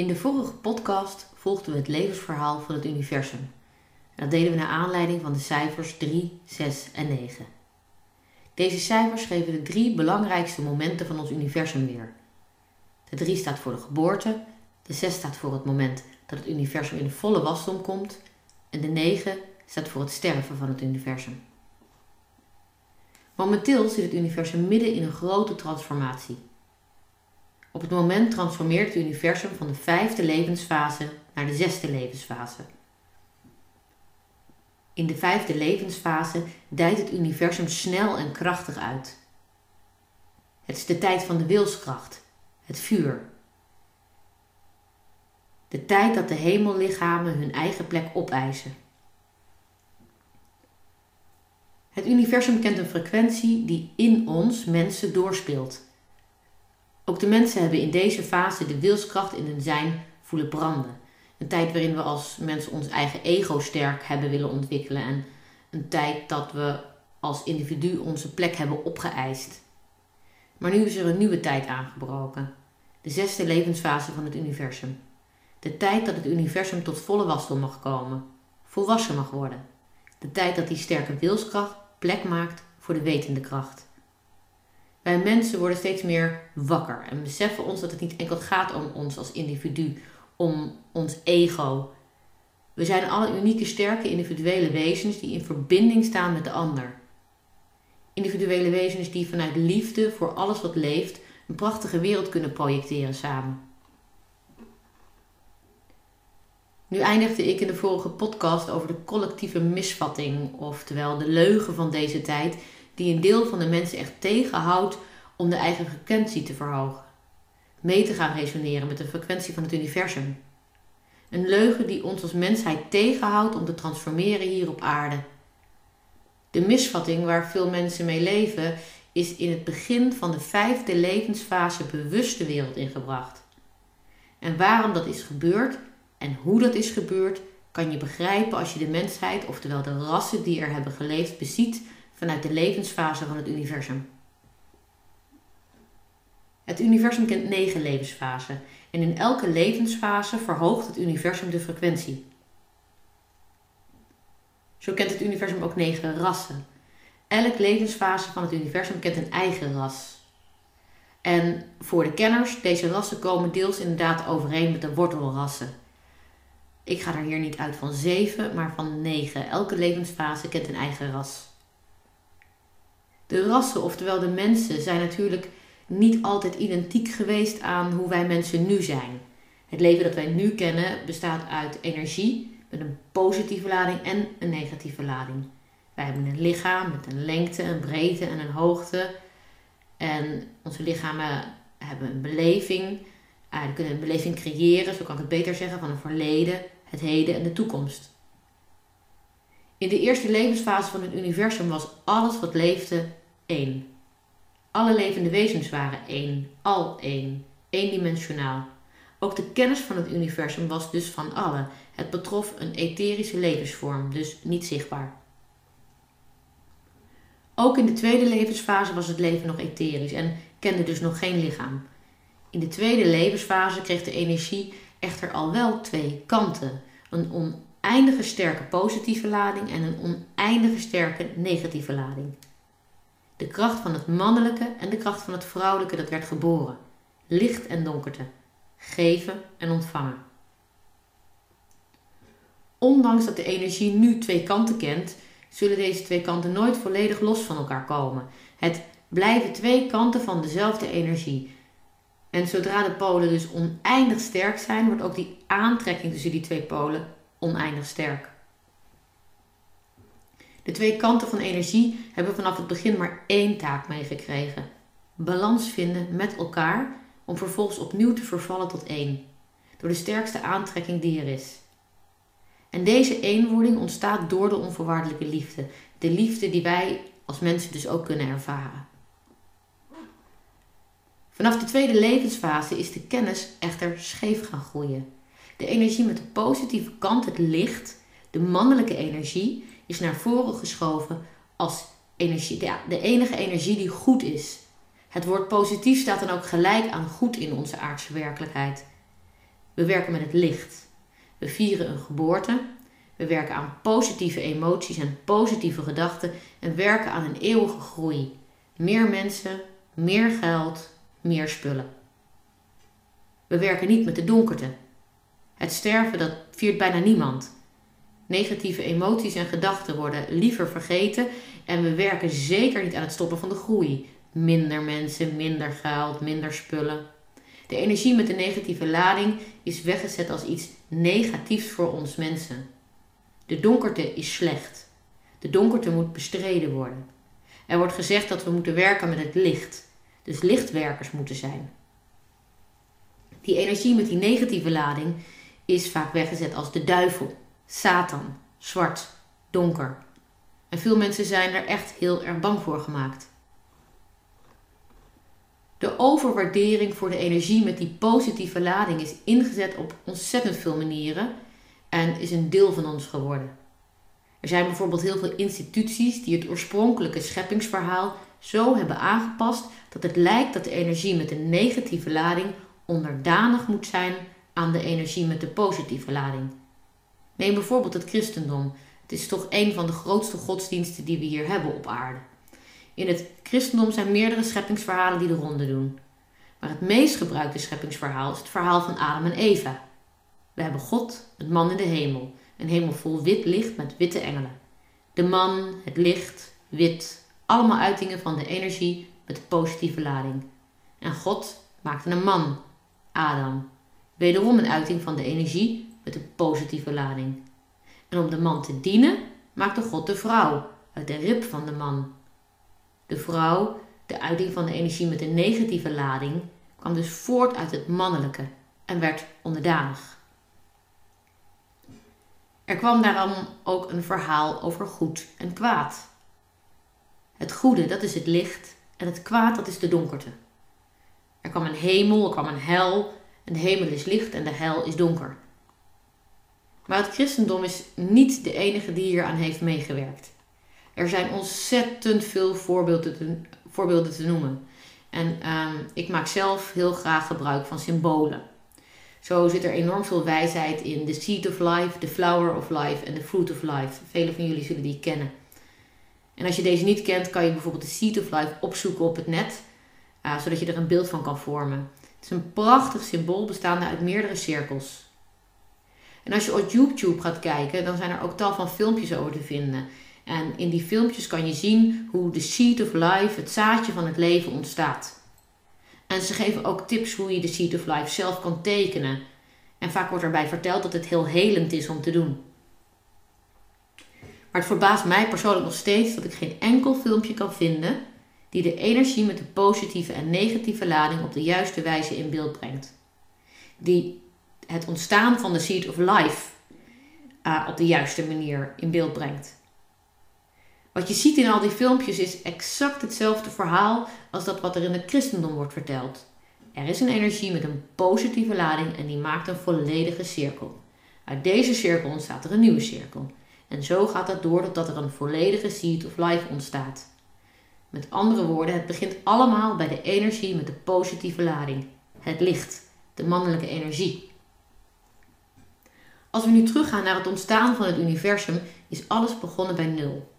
In de vorige podcast volgden we het levensverhaal van het universum. Dat deden we naar aanleiding van de cijfers 3, 6 en 9. Deze cijfers geven de drie belangrijkste momenten van ons universum weer. De 3 staat voor de geboorte, de 6 staat voor het moment dat het universum in volle wasdom komt en de 9 staat voor het sterven van het universum. Momenteel zit het universum midden in een grote transformatie. Op het moment transformeert het universum van de vijfde levensfase naar de zesde levensfase. In de vijfde levensfase dijt het universum snel en krachtig uit. Het is de tijd van de wilskracht, het vuur. De tijd dat de hemellichamen hun eigen plek opeisen. Het universum kent een frequentie die in ons mensen doorspeelt. Ook de mensen hebben in deze fase de wilskracht in hun zijn voelen branden. Een tijd waarin we als mensen ons eigen ego sterk hebben willen ontwikkelen en een tijd dat we als individu onze plek hebben opgeëist. Maar nu is er een nieuwe tijd aangebroken, de zesde levensfase van het universum. De tijd dat het universum tot volle wasdom mag komen, volwassen mag worden. De tijd dat die sterke wilskracht plek maakt voor de wetende kracht. Wij mensen worden steeds meer wakker en beseffen ons dat het niet enkel gaat om ons als individu, om ons ego. We zijn alle unieke, sterke individuele wezens die in verbinding staan met de ander. Individuele wezens die vanuit liefde voor alles wat leeft een prachtige wereld kunnen projecteren samen. Nu eindigde ik in de vorige podcast over de collectieve misvatting, oftewel de leugen van deze tijd, die een deel van de mensen echt tegenhoudt om de eigen frequentie te verhogen. Mee te gaan resoneren met de frequentie van het universum. Een leugen die ons als mensheid tegenhoudt om te transformeren hier op aarde. De misvatting waar veel mensen mee leven is in het begin van de vijfde levensfase bewust de wereld ingebracht. En waarom dat is gebeurd en hoe dat is gebeurd, kan je begrijpen als je de mensheid, oftewel de rassen die er hebben geleefd, beziet vanuit de levensfase van het universum. Het universum kent negen levensfasen en in elke levensfase verhoogt het universum de frequentie. Zo kent het universum ook negen rassen. Elk levensfase van het universum kent een eigen ras. En voor de kenners, deze rassen komen deels inderdaad overeen met de wortelrassen. Ik ga er hier niet uit van zeven, maar van negen. Elke levensfase kent een eigen ras. De rassen, oftewel de mensen, zijn natuurlijk niet altijd identiek geweest aan hoe wij mensen nu zijn. Het leven dat wij nu kennen bestaat uit energie met een positieve lading en een negatieve lading. Wij hebben een lichaam met een lengte, een breedte en een hoogte. En onze lichamen hebben een beleving. Uh, kunnen een beleving creëren, zo kan ik het beter zeggen, van een verleden, het heden en de toekomst. In de eerste levensfase van het universum was alles wat leefde één. Alle levende wezens waren één, al één, eendimensionaal. Ook de kennis van het universum was dus van allen. Het betrof een etherische levensvorm, dus niet zichtbaar. Ook in de tweede levensfase was het leven nog etherisch en kende dus nog geen lichaam. In de tweede levensfase kreeg de energie echter al wel twee kanten: een oneindige sterke positieve lading en een oneindige sterke negatieve lading. De kracht van het mannelijke en de kracht van het vrouwelijke dat werd geboren. Licht en donkerte. Geven en ontvangen. Ondanks dat de energie nu twee kanten kent, zullen deze twee kanten nooit volledig los van elkaar komen. Het blijven twee kanten van dezelfde energie. En zodra de polen dus oneindig sterk zijn, wordt ook die aantrekking tussen die twee polen oneindig sterk. De twee kanten van energie hebben vanaf het begin maar één taak meegekregen: balans vinden met elkaar om vervolgens opnieuw te vervallen tot één, door de sterkste aantrekking die er is. En deze eenwording ontstaat door de onvoorwaardelijke liefde, de liefde die wij als mensen dus ook kunnen ervaren. Vanaf de tweede levensfase is de kennis echter scheef gaan groeien. De energie met de positieve kant, het licht, de mannelijke energie, is naar voren geschoven als energie, ja, de enige energie die goed is. Het woord positief staat dan ook gelijk aan goed in onze aardse werkelijkheid. We werken met het licht. We vieren een geboorte. We werken aan positieve emoties en positieve gedachten en werken aan een eeuwige groei. Meer mensen, meer geld, meer spullen. We werken niet met de donkerte. Het sterven dat viert bijna niemand. Negatieve emoties en gedachten worden liever vergeten en we werken zeker niet aan het stoppen van de groei. Minder mensen, minder geld, minder spullen. De energie met de negatieve lading is weggezet als iets negatiefs voor ons mensen. De donkerte is slecht. De donkerte moet bestreden worden. Er wordt gezegd dat we moeten werken met het licht, dus lichtwerkers moeten zijn. Die energie met die negatieve lading is vaak weggezet als de duivel, Satan, zwart, donker. En veel mensen zijn er echt heel erg bang voor gemaakt. De overwaardering voor de energie met die positieve lading is ingezet op ontzettend veel manieren en is een deel van ons geworden. Er zijn bijvoorbeeld heel veel instituties die het oorspronkelijke scheppingsverhaal zo hebben aangepast dat het lijkt dat de energie met een negatieve lading onderdanig moet zijn aan de energie met de positieve lading. Neem bijvoorbeeld het christendom. Het is toch een van de grootste godsdiensten die we hier hebben op aarde. In het christendom zijn meerdere scheppingsverhalen die de ronde doen. Maar het meest gebruikte scheppingsverhaal is het verhaal van Adam en Eva. We hebben God, het man in de hemel, een hemel vol wit licht met witte engelen. De man, het licht, wit, allemaal uitingen van de energie met positieve lading. En God maakte een man, Adam, wederom een uiting van de energie met positieve lading. En om de man te dienen, maakte God de vrouw uit de rib van de man. De vrouw, de uiting van de energie met een negatieve lading, kwam dus voort uit het mannelijke en werd onderdanig. Er kwam daarom ook een verhaal over goed en kwaad. Het goede, dat is het licht, en het kwaad, dat is de donkerte. Er kwam een hemel, er kwam een hel, en de hemel is licht en de hel is donker. Maar het christendom is niet de enige die hier aan heeft meegewerkt. Er zijn ontzettend veel voorbeelden te, voorbeelden te noemen. En um, ik maak zelf heel graag gebruik van symbolen. Zo zit er enorm veel wijsheid in the seed of life, the flower of life en the fruit of life. Velen van jullie zullen die kennen. En als je deze niet kent, kan je bijvoorbeeld de seed of life opzoeken op het net, uh, zodat je er een beeld van kan vormen. Het is een prachtig symbool bestaande uit meerdere cirkels. En als je op YouTube gaat kijken, dan zijn er ook tal van filmpjes over te vinden. En in die filmpjes kan je zien hoe de seed of life, het zaadje van het leven, ontstaat. En ze geven ook tips hoe je de seed of life zelf kan tekenen. En vaak wordt erbij verteld dat het heel helend is om te doen. Maar het verbaast mij persoonlijk nog steeds dat ik geen enkel filmpje kan vinden die de energie met de positieve en negatieve lading op de juiste wijze in beeld brengt. Die het ontstaan van de seed of life uh, op de juiste manier in beeld brengt. Wat je ziet in al die filmpjes is exact hetzelfde verhaal als dat wat er in het christendom wordt verteld. Er is een energie met een positieve lading en die maakt een volledige cirkel. Uit deze cirkel ontstaat er een nieuwe cirkel. En zo gaat dat door totdat er een volledige seed of life ontstaat. Met andere woorden, het begint allemaal bij de energie met de positieve lading. Het licht, de mannelijke energie. Als we nu teruggaan naar het ontstaan van het universum, is alles begonnen bij nul.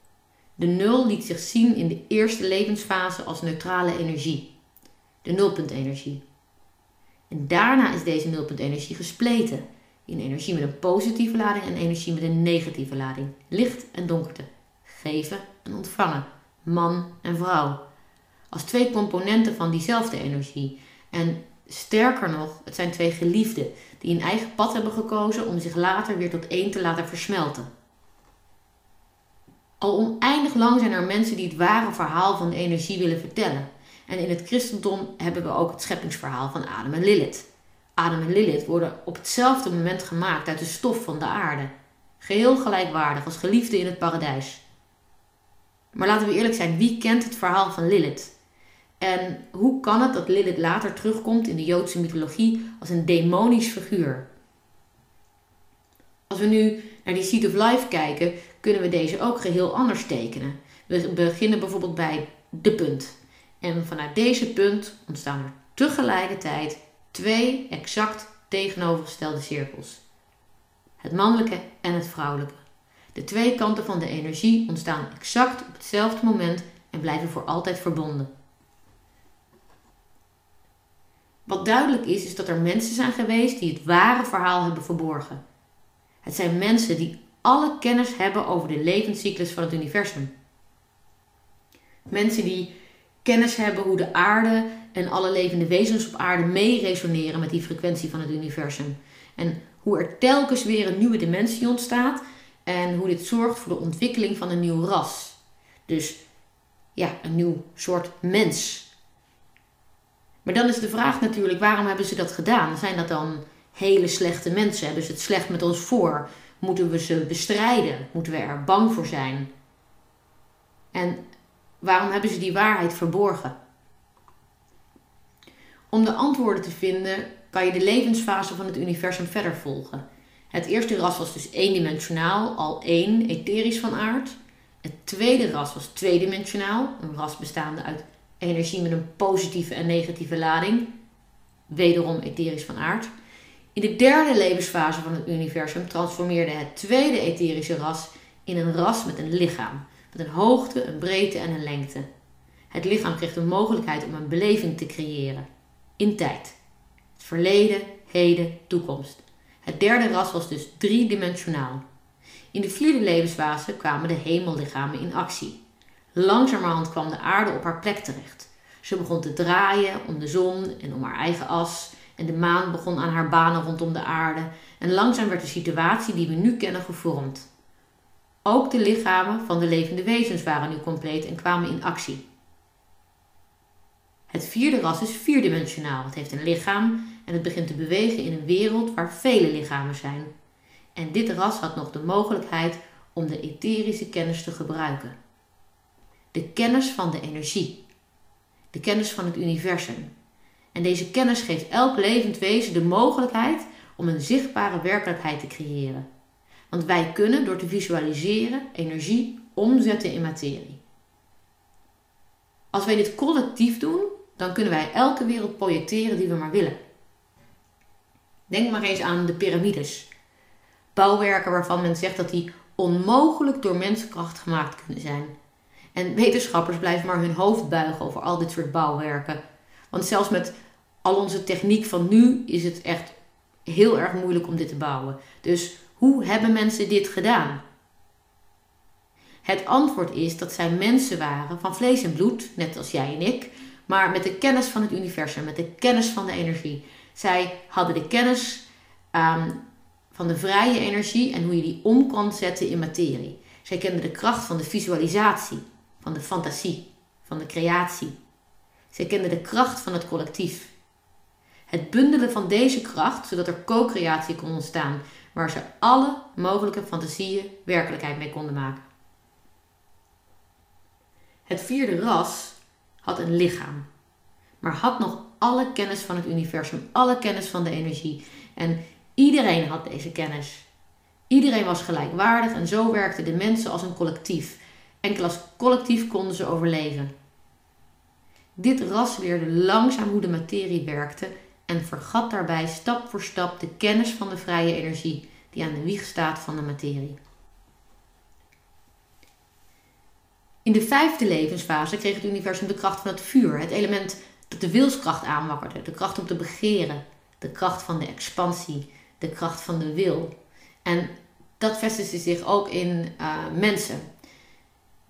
De nul liet zich zien in de eerste levensfase als neutrale energie, de nulpuntenergie. En daarna is deze nulpuntenergie gespleten in energie met een positieve lading en energie met een negatieve lading, licht en donkerte, geven en ontvangen, man en vrouw, als twee componenten van diezelfde energie. En sterker nog, het zijn twee geliefden die een eigen pad hebben gekozen om zich later weer tot één te laten versmelten. Al oneindig lang zijn er mensen die het ware verhaal van de energie willen vertellen. En in het christendom hebben we ook het scheppingsverhaal van Adam en Lilith. Adam en Lilith worden op hetzelfde moment gemaakt uit de stof van de aarde. Geheel gelijkwaardig als geliefden in het paradijs. Maar laten we eerlijk zijn, wie kent het verhaal van Lilith? En hoe kan het dat Lilith later terugkomt in de Joodse mythologie als een demonisch figuur? Als we nu naar die Seed of Life kijken, kunnen we deze ook geheel anders tekenen. We beginnen bijvoorbeeld bij de punt. En vanuit deze punt ontstaan er tegelijkertijd twee exact tegenovergestelde cirkels. Het mannelijke en het vrouwelijke. De twee kanten van de energie ontstaan exact op hetzelfde moment en blijven voor altijd verbonden. Wat duidelijk is, is dat er mensen zijn geweest die het ware verhaal hebben verborgen. Het zijn mensen die alle kennis hebben over de levenscyclus van het universum. Mensen die kennis hebben hoe de aarde en alle levende wezens op aarde mee resoneren met die frequentie van het universum. En hoe er telkens weer een nieuwe dimensie ontstaat en hoe dit zorgt voor de ontwikkeling van een nieuw ras. Dus ja, een nieuw soort mens. Maar dan is de vraag natuurlijk, waarom hebben ze dat gedaan? Zijn dat dan hele slechte mensen? Hebben ze het slecht met ons voor? Moeten we ze bestrijden? Moeten we er bang voor zijn? En waarom hebben ze die waarheid verborgen? Om de antwoorden te vinden kan je de levensfase van het universum verder volgen. Het eerste ras was dus eendimensionaal, al één, etherisch van aard. Het tweede ras was tweedimensionaal, een ras bestaande uit energie met een positieve en negatieve lading, wederom etherisch van aard. In de derde levensfase van het universum transformeerde het tweede etherische ras in een ras met een lichaam, met een hoogte, een breedte en een lengte. Het lichaam kreeg de mogelijkheid om een beleving te creëren in tijd. Het verleden, heden, toekomst. Het derde ras was dus driedimensionaal. In de vierde levensfase kwamen de hemellichamen in actie. Langzamerhand kwam de aarde op haar plek terecht. Ze begon te draaien om de zon en om haar eigen as. En de maan begon aan haar banen rondom de aarde. En langzaam werd de situatie die we nu kennen gevormd. Ook de lichamen van de levende wezens waren nu compleet en kwamen in actie. Het vierde ras is vierdimensionaal. Het heeft een lichaam en het begint te bewegen in een wereld waar vele lichamen zijn. En dit ras had nog de mogelijkheid om de etherische kennis te gebruiken. De kennis van de energie. De kennis van het universum. En deze kennis geeft elk levend wezen de mogelijkheid om een zichtbare werkelijkheid te creëren. Want wij kunnen door te visualiseren energie omzetten in materie. Als wij dit collectief doen, dan kunnen wij elke wereld projecteren die we maar willen. Denk maar eens aan de piramides. Bouwwerken waarvan men zegt dat die onmogelijk door menskracht gemaakt kunnen zijn. En wetenschappers blijven maar hun hoofd buigen over al dit soort bouwwerken. Want zelfs met al onze techniek van nu is het echt heel erg moeilijk om dit te bouwen. Dus hoe hebben mensen dit gedaan? Het antwoord is dat zij mensen waren van vlees en bloed, net als jij en ik, maar met de kennis van het universum, met de kennis van de energie. Zij hadden de kennis um, van de vrije energie en hoe je die om kan zetten in materie. Zij kenden de kracht van de visualisatie, van de fantasie, van de creatie. Zij kenden de kracht van het collectief. Het bundelen van deze kracht, zodat er co-creatie kon ontstaan, waar ze alle mogelijke fantasieën werkelijkheid mee konden maken. Het vierde ras had een lichaam, maar had nog alle kennis van het universum, alle kennis van de energie. En iedereen had deze kennis. Iedereen was gelijkwaardig en zo werkten de mensen als een collectief. Enkel als collectief konden ze overleven. Dit ras leerde langzaam hoe de materie werkte en vergat daarbij stap voor stap de kennis van de vrije energie die aan de wieg staat van de materie. In de vijfde levensfase kreeg het universum de kracht van het vuur, het element dat de wilskracht aanwakkerde, de kracht om te begeren, de kracht van de expansie, de kracht van de wil. En dat vestigde zich ook in uh, mensen.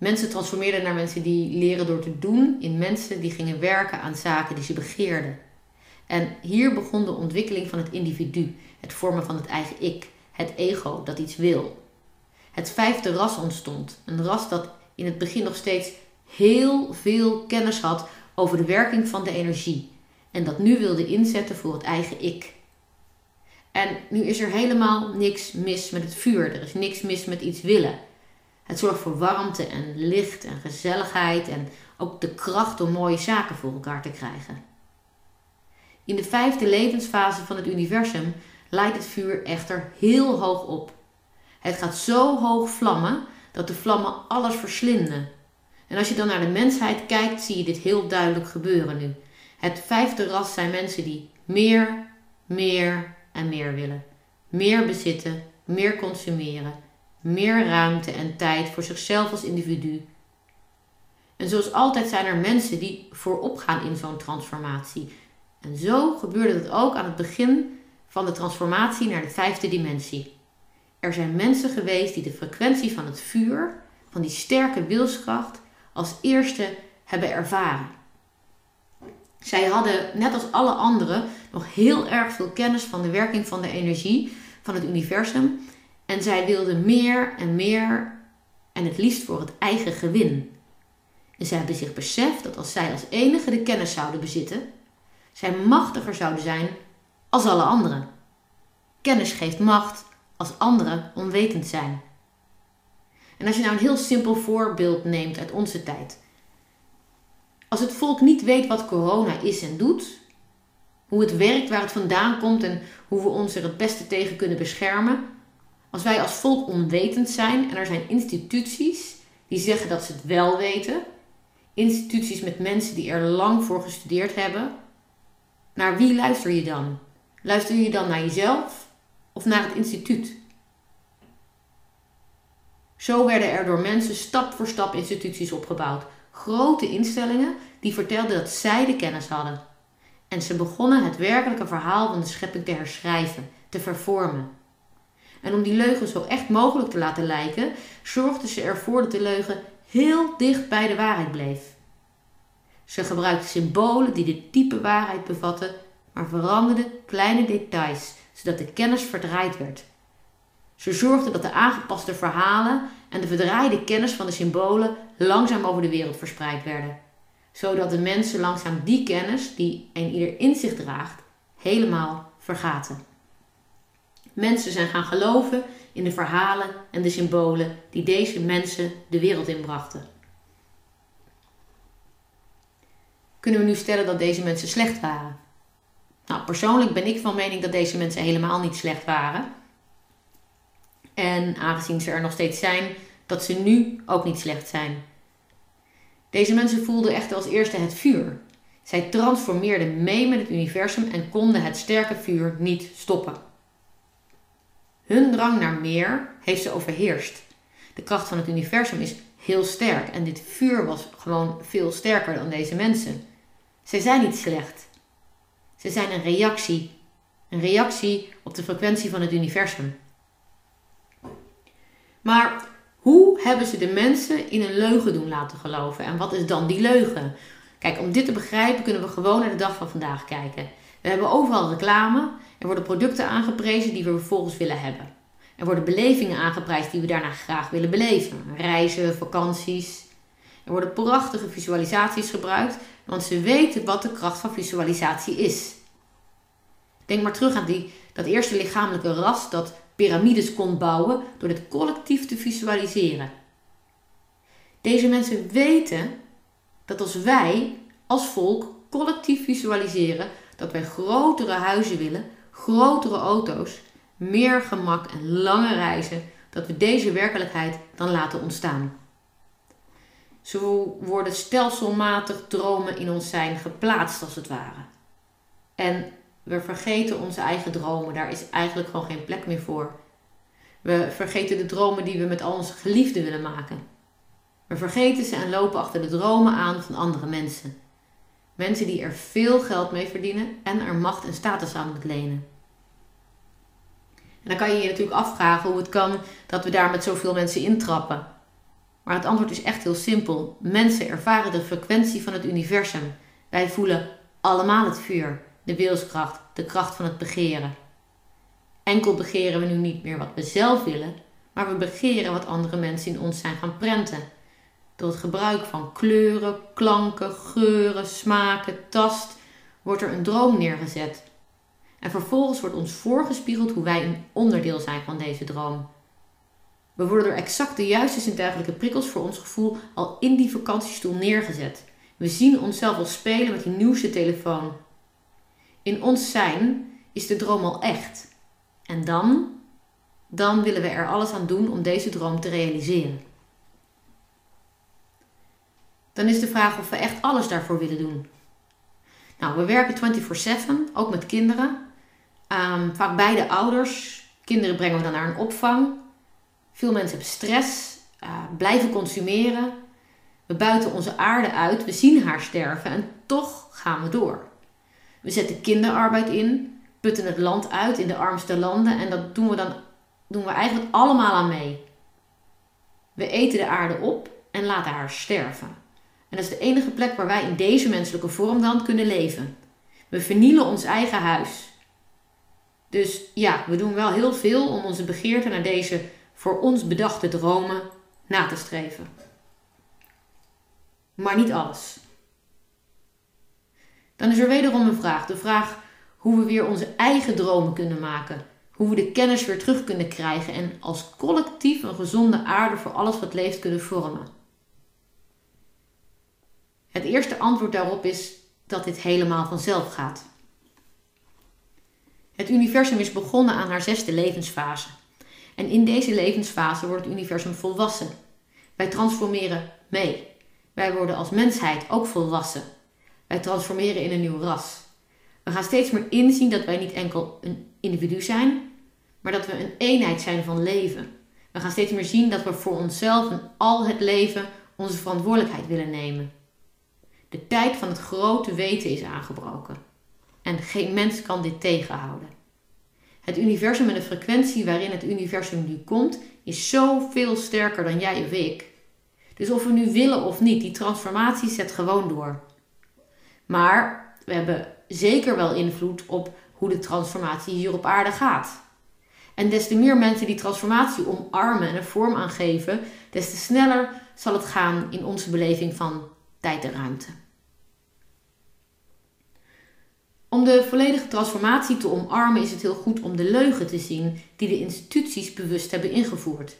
Mensen transformeerden naar mensen die leren door te doen, in mensen die gingen werken aan zaken die ze begeerden. En hier begon de ontwikkeling van het individu, het vormen van het eigen ik, het ego dat iets wil. Het vijfde ras ontstond, een ras dat in het begin nog steeds heel veel kennis had over de werking van de energie en dat nu wilde inzetten voor het eigen ik. En nu is er helemaal niks mis met het vuur, er is niks mis met iets willen. Het zorgt voor warmte en licht en gezelligheid en ook de kracht om mooie zaken voor elkaar te krijgen. In de vijfde levensfase van het universum leidt het vuur echter heel hoog op. Het gaat zo hoog vlammen dat de vlammen alles verslinden. En als je dan naar de mensheid kijkt, zie je dit heel duidelijk gebeuren nu. Het vijfde ras zijn mensen die meer, meer, en meer willen. Meer bezitten, meer consumeren, meer ruimte en tijd voor zichzelf als individu. En zoals altijd zijn er mensen die voorop gaan in zo'n transformatie. En zo gebeurde het ook aan het begin van de transformatie naar de vijfde dimensie. Er zijn mensen geweest die de frequentie van het vuur, van die sterke wilskracht, als eerste hebben ervaren. Zij hadden, net als alle anderen, nog heel erg veel kennis van de werking van de energie van het universum. En zij wilden meer en meer en het liefst voor het eigen gewin. En zij hebben zich beseft dat als zij als enige de kennis zouden bezitten, zij machtiger zouden zijn als alle anderen. Kennis geeft macht als anderen onwetend zijn. En als je nou een heel simpel voorbeeld neemt uit onze tijd. Als het volk niet weet wat corona is en doet, hoe het werkt, waar het vandaan komt en hoe we ons er het beste tegen kunnen beschermen. Als wij als volk onwetend zijn en er zijn instituties die zeggen dat ze het wel weten, instituties met mensen die er lang voor gestudeerd hebben, naar wie luister je dan? Luister je dan naar jezelf of naar het instituut? Zo werden er door mensen stap voor stap instituties opgebouwd. Grote instellingen die vertelden dat zij de kennis hadden. En ze begonnen het werkelijke verhaal van de schepping te herschrijven, te vervormen. En om die leugen zo echt mogelijk te laten lijken, zorgden ze ervoor dat de leugen heel dicht bij de waarheid bleef. Ze gebruikten symbolen die de diepe waarheid bevatten, maar veranderden kleine details, zodat de kennis verdraaid werd. Ze zorgden dat de aangepaste verhalen en de verdraaide kennis van de symbolen langzaam over de wereld verspreid werden, zodat de mensen langzaam die kennis die een ieder in zich draagt, helemaal vergaten. Mensen zijn gaan geloven in de verhalen en de symbolen die deze mensen de wereld inbrachten. Kunnen we nu stellen dat deze mensen slecht waren? Nou, persoonlijk ben ik van mening dat deze mensen helemaal niet slecht waren. En aangezien ze er nog steeds zijn, dat ze nu ook niet slecht zijn. Deze mensen voelden echt als eerste het vuur. Zij transformeerden mee met het universum en konden het sterke vuur niet stoppen. Hun drang naar meer heeft ze overheerst. De kracht van het universum is heel sterk en dit vuur was gewoon veel sterker dan deze mensen. Zij zijn niet slecht. Ze zijn een reactie. Een reactie op de frequentie van het universum. Maar hoe hebben ze de mensen in een leugen doen laten geloven? En wat is dan die leugen? Kijk, om dit te begrijpen kunnen we gewoon naar de dag van vandaag kijken. We hebben overal reclame. Er worden producten aangeprezen die we vervolgens willen hebben. Er worden belevingen aangeprijsd die we daarna graag willen beleven. Reizen, vakanties. Er worden prachtige visualisaties gebruikt, want ze weten wat de kracht van visualisatie is. Denk maar terug aan die, dat eerste lichamelijke ras dat piramides kon bouwen door dit collectief te visualiseren. Deze mensen weten dat als wij als volk collectief visualiseren dat wij grotere huizen willen, grotere auto's, meer gemak en lange reizen, dat we deze werkelijkheid dan laten ontstaan. Zo worden stelselmatig dromen in ons zijn geplaatst als het ware. En we vergeten onze eigen dromen. Daar is eigenlijk gewoon geen plek meer voor. We vergeten de dromen die we met al onze geliefden willen maken. We vergeten ze en lopen achter de dromen aan van andere mensen. Mensen die er veel geld mee verdienen en er macht en status aan lenen. En dan kan je je natuurlijk afvragen hoe het kan dat we daar met zoveel mensen intrappen. Maar het antwoord is echt heel simpel. Mensen ervaren de frequentie van het universum. Wij voelen allemaal het vuur de wilskracht, de kracht van het begeren. Enkel begeren we nu niet meer wat we zelf willen, maar we begeren wat andere mensen in ons zijn gaan prenten. Door het gebruik van kleuren, klanken, geuren, smaken, tast wordt er een droom neergezet. En vervolgens wordt ons voorgespiegeld hoe wij een onderdeel zijn van deze droom. We worden door exact de juiste zintuigelijke prikkels voor ons gevoel al in die vakantiestoel neergezet. We zien onszelf al spelen met die nieuwste telefoon. In ons zijn is de droom al echt. En dan, dan willen we er alles aan doen om deze droom te realiseren. Dan is de vraag of we echt alles daarvoor willen doen. Nou, we werken 24/7, ook met kinderen, Um, vaak beide ouders. Kinderen brengen we dan naar een opvang. Veel mensen hebben stress, uh, blijven consumeren. We buiten onze aarde uit, we zien haar sterven en toch gaan we door. We zetten kinderarbeid in, putten het land uit in de armste landen en dat doen we dan doen we eigenlijk allemaal aan mee. We eten de aarde op en laten haar sterven. En dat is de enige plek waar wij in deze menselijke vorm dan kunnen leven. We vernielen ons eigen huis. Dus ja, we doen wel heel veel om onze begeerte naar deze voor ons bedachte dromen na te streven. Maar niet alles. Dan is er wederom een vraag. De vraag hoe we weer onze eigen dromen kunnen maken. Hoe we de kennis weer terug kunnen krijgen en als collectief een gezonde aarde voor alles wat leeft kunnen vormen. Het eerste antwoord daarop is dat dit helemaal vanzelf gaat. Het universum is begonnen aan haar zesde levensfase. En in deze levensfase wordt het universum volwassen. Wij transformeren mee. Wij worden als mensheid ook volwassen. Wij transformeren in een nieuw ras. We gaan steeds meer inzien dat wij niet enkel een individu zijn, maar dat we een eenheid zijn van leven. We gaan steeds meer zien dat we voor onszelf en al het leven onze verantwoordelijkheid willen nemen. De tijd van het grote weten is aangebroken. En geen mens kan dit tegenhouden. Het universum en de frequentie waarin het universum nu komt, is zoveel sterker dan jij of ik. Dus of we nu willen of niet, die transformatie zet gewoon door. Maar we hebben zeker wel invloed op hoe de transformatie hier op aarde gaat. En des te meer mensen die transformatie omarmen en een vorm aangeven, des te sneller zal het gaan in onze beleving van tijd en ruimte. Om de volledige transformatie te omarmen is het heel goed om de leugen te zien die de instituties bewust hebben ingevoerd.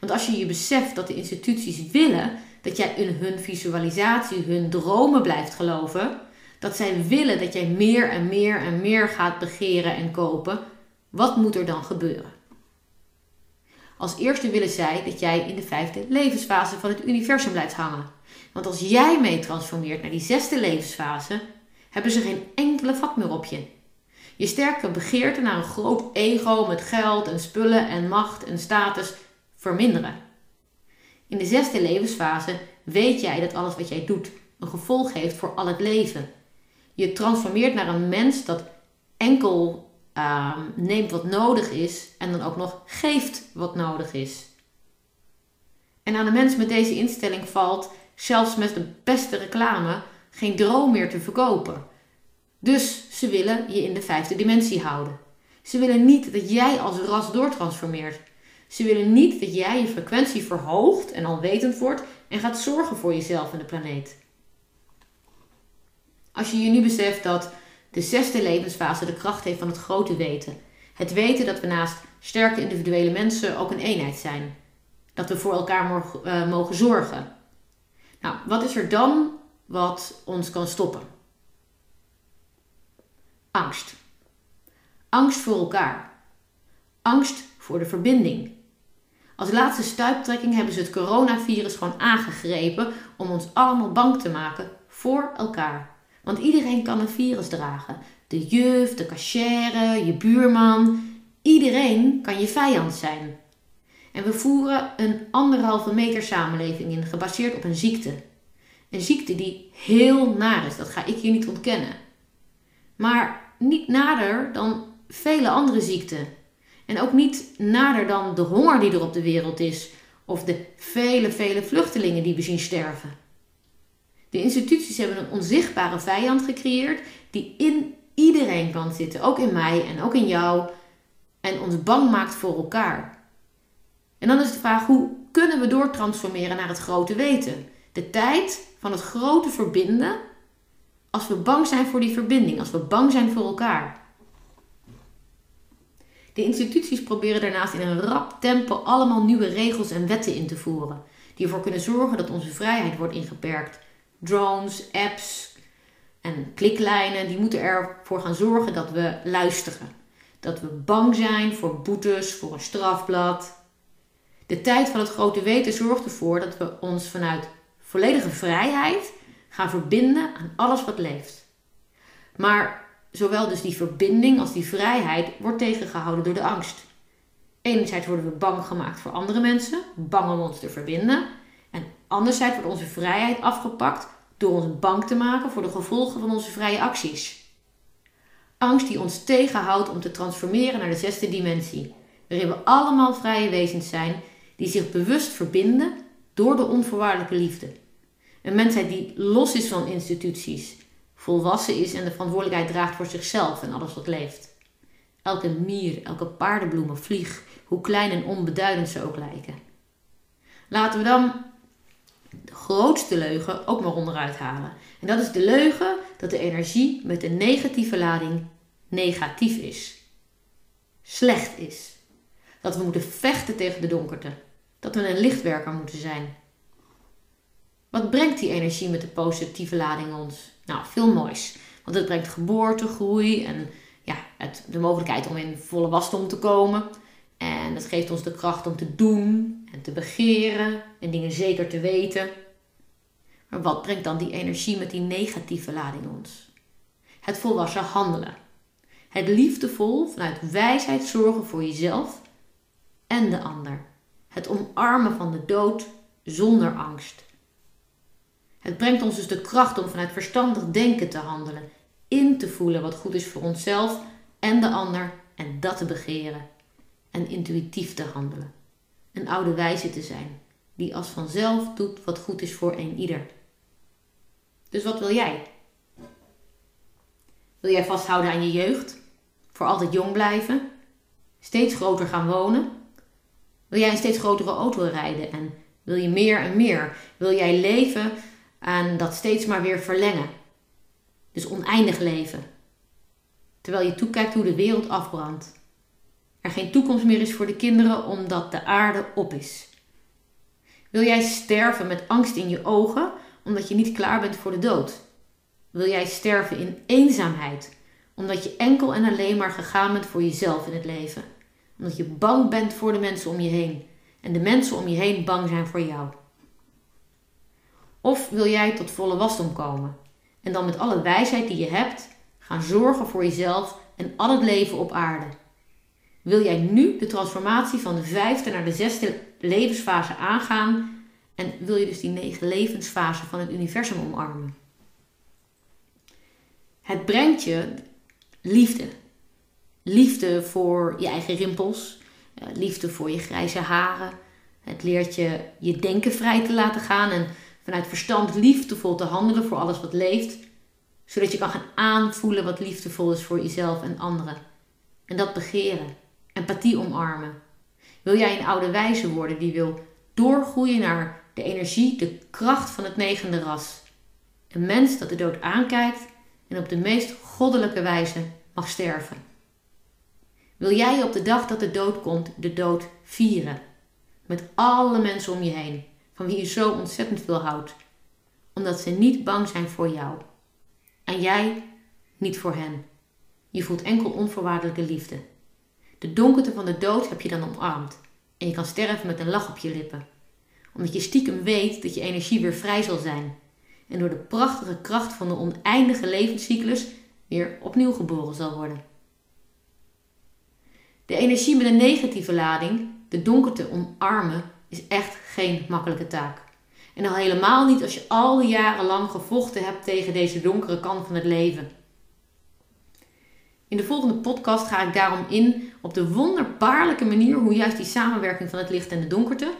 Want als je je beseft dat de instituties willen dat jij in hun visualisatie, hun dromen blijft geloven, dat zij willen dat jij meer en meer en meer gaat begeren en kopen, wat moet er dan gebeuren? Als eerste willen zij dat jij in de vijfde levensfase van het universum blijft hangen. Want als jij mee transformeert naar die zesde levensfase, hebben ze geen enkele vat meer op je. Je sterke begeerte naar een groot ego met geld en spullen en macht en status verminderen. In de zesde levensfase weet jij dat alles wat jij doet een gevolg heeft voor al het leven. Je transformeert naar een mens dat enkel uh, neemt wat nodig is en dan ook nog geeft wat nodig is. En aan de mens met deze instelling valt, zelfs met de beste reclame, geen droom meer te verkopen. Dus ze willen je in de vijfde dimensie houden. Ze willen niet dat jij als ras doortransformeert. Ze willen niet dat jij je frequentie verhoogt en alwetend wordt en gaat zorgen voor jezelf en de planeet. Als je je nu beseft dat de zesde levensfase de kracht heeft van het grote weten. Het weten dat we naast sterke individuele mensen ook een eenheid zijn. Dat we voor elkaar eh, mogen zorgen. Nou, wat is er dan wat ons kan stoppen? Angst. Angst voor elkaar. Angst voor de verbinding. Als laatste stuiptrekking hebben ze het coronavirus gewoon aangegrepen om ons allemaal bang te maken voor elkaar. Want iedereen kan een virus dragen. De juf, de cachère, je buurman. Iedereen kan je vijand zijn. En we voeren een anderhalve meter samenleving in, gebaseerd op een ziekte. Een ziekte die heel naar is, dat ga ik je niet ontkennen. Maar niet nader dan vele andere ziekten. En ook niet nader dan de honger die er op de wereld is, of de vele, vele vluchtelingen die we zien sterven. De instituties hebben een onzichtbare vijand gecreëerd die in iedereen kan zitten, ook in mij en ook in jou, en ons bang maakt voor elkaar. En dan is de vraag: hoe kunnen we doortransformeren naar het grote weten? De tijd van het grote verbinden, als we bang zijn voor die verbinding, als we bang zijn voor elkaar. De instituties proberen daarnaast in een rap tempo allemaal nieuwe regels en wetten in te voeren, die ervoor kunnen zorgen dat onze vrijheid wordt ingeperkt drones, apps en kliklijnen, die moeten ervoor gaan zorgen dat we luisteren. Dat we bang zijn voor boetes, voor een strafblad. De tijd van het grote weten zorgt ervoor dat we ons vanuit volledige vrijheid gaan verbinden aan alles wat leeft. Maar zowel dus die verbinding als die vrijheid wordt tegengehouden door de angst. Enerzijds worden we bang gemaakt voor andere mensen, bang om ons te verbinden. En anderzijds wordt onze vrijheid afgepakt door ons bang te maken voor de gevolgen van onze vrije acties. Angst die ons tegenhoudt om te transformeren naar de zesde dimensie, waarin we allemaal vrije wezens zijn die zich bewust verbinden door de onvoorwaardelijke liefde. Een mensheid die los is van instituties, volwassen is en de verantwoordelijkheid draagt voor zichzelf en alles wat leeft. Elke mier, elke paardenbloem of vlieg, hoe klein en onbeduidend ze ook lijken. Laten we dan de grootste leugen ook maar onderuit halen. En dat is de leugen dat de energie met een negatieve lading negatief is. Slecht is. Dat we moeten vechten tegen de donkerte. Dat we een lichtwerker moeten zijn. Wat brengt die energie met de positieve lading ons? Nou, veel moois. Want het brengt geboorte, groei en ja, het, de mogelijkheid om in volle wasdom te komen. En het geeft ons de kracht om te doen en te begeren en dingen zeker te weten. Maar wat brengt dan die energie met die negatieve lading ons? Het volwassen handelen. Het liefdevol vanuit wijsheid zorgen voor jezelf en de ander. Het omarmen van de dood zonder angst. Het brengt ons dus de kracht om vanuit verstandig denken te handelen, in te voelen wat goed is voor onszelf en de ander en dat te begeren. En intuïtief te handelen. Een oude wijze te zijn, die als vanzelf doet wat goed is voor een ieder. Dus wat wil jij? Wil jij vasthouden aan je jeugd? Voor altijd jong blijven? Steeds groter gaan wonen? Wil jij een steeds grotere auto rijden en wil je meer en meer? Wil jij leven aan dat steeds maar weer verlengen? Dus oneindig leven. Terwijl je toekijkt hoe de wereld afbrandt. Er geen toekomst meer is voor de kinderen omdat de aarde op is. Wil jij sterven met angst in je ogen omdat je niet klaar bent voor de dood? Wil jij sterven in eenzaamheid omdat je enkel en alleen maar gegaan bent voor jezelf in het leven? Omdat je bang bent voor de mensen om je heen en de mensen om je heen bang zijn voor jou? Of wil jij tot volle wasdom komen en dan met alle wijsheid die je hebt gaan zorgen voor jezelf en al het leven op aarde? Wil jij nu de transformatie van de vijfde naar de zesde levensfase aangaan en wil je dus die negen levensfasen van het universum omarmen? Het brengt je liefde. Liefde voor je eigen rimpels, eh, liefde voor je grijze haren. Het leert je je denken vrij te laten gaan en vanuit verstand liefdevol te handelen voor alles wat leeft, zodat je kan gaan aanvoelen wat liefdevol is voor jezelf en anderen. En dat begeren, empathie omarmen. Wil jij een oude wijze worden die wil doorgroeien naar de energie, de kracht van het negende ras? Een mens dat de dood aankijkt en op de meest goddelijke wijze mag sterven. Wil jij op de dag dat de dood komt de dood vieren? Met alle mensen om je heen, van wie je zo ontzettend veel houdt, omdat ze niet bang zijn voor jou. En jij niet voor hen. Je voelt enkel onvoorwaardelijke liefde. De donkerte van de dood heb je dan omarmd en je kan sterven met een lach op je lippen, omdat je stiekem weet dat je energie weer vrij zal zijn en door de prachtige kracht van de oneindige levenscyclus weer opnieuw geboren zal worden. De energie met een negatieve lading, de donkerte omarmen, is echt geen makkelijke taak. En al helemaal niet als je al die jaren lang gevochten hebt tegen deze donkere kant van het leven. In de volgende podcast ga ik daarom in op de wonderbaarlijke manier hoe juist die samenwerking van het licht en de donkerte,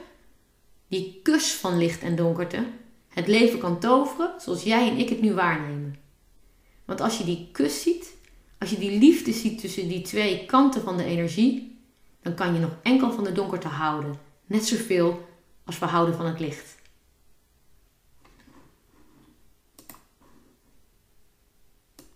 die kus van licht en donkerte, het leven kan toveren zoals jij en ik het nu waarnemen. Want als je die kus ziet, als je die liefde ziet tussen die twee kanten van de energie, dan kan je nog enkel van de donkerte houden. Net zoveel als we houden van het licht.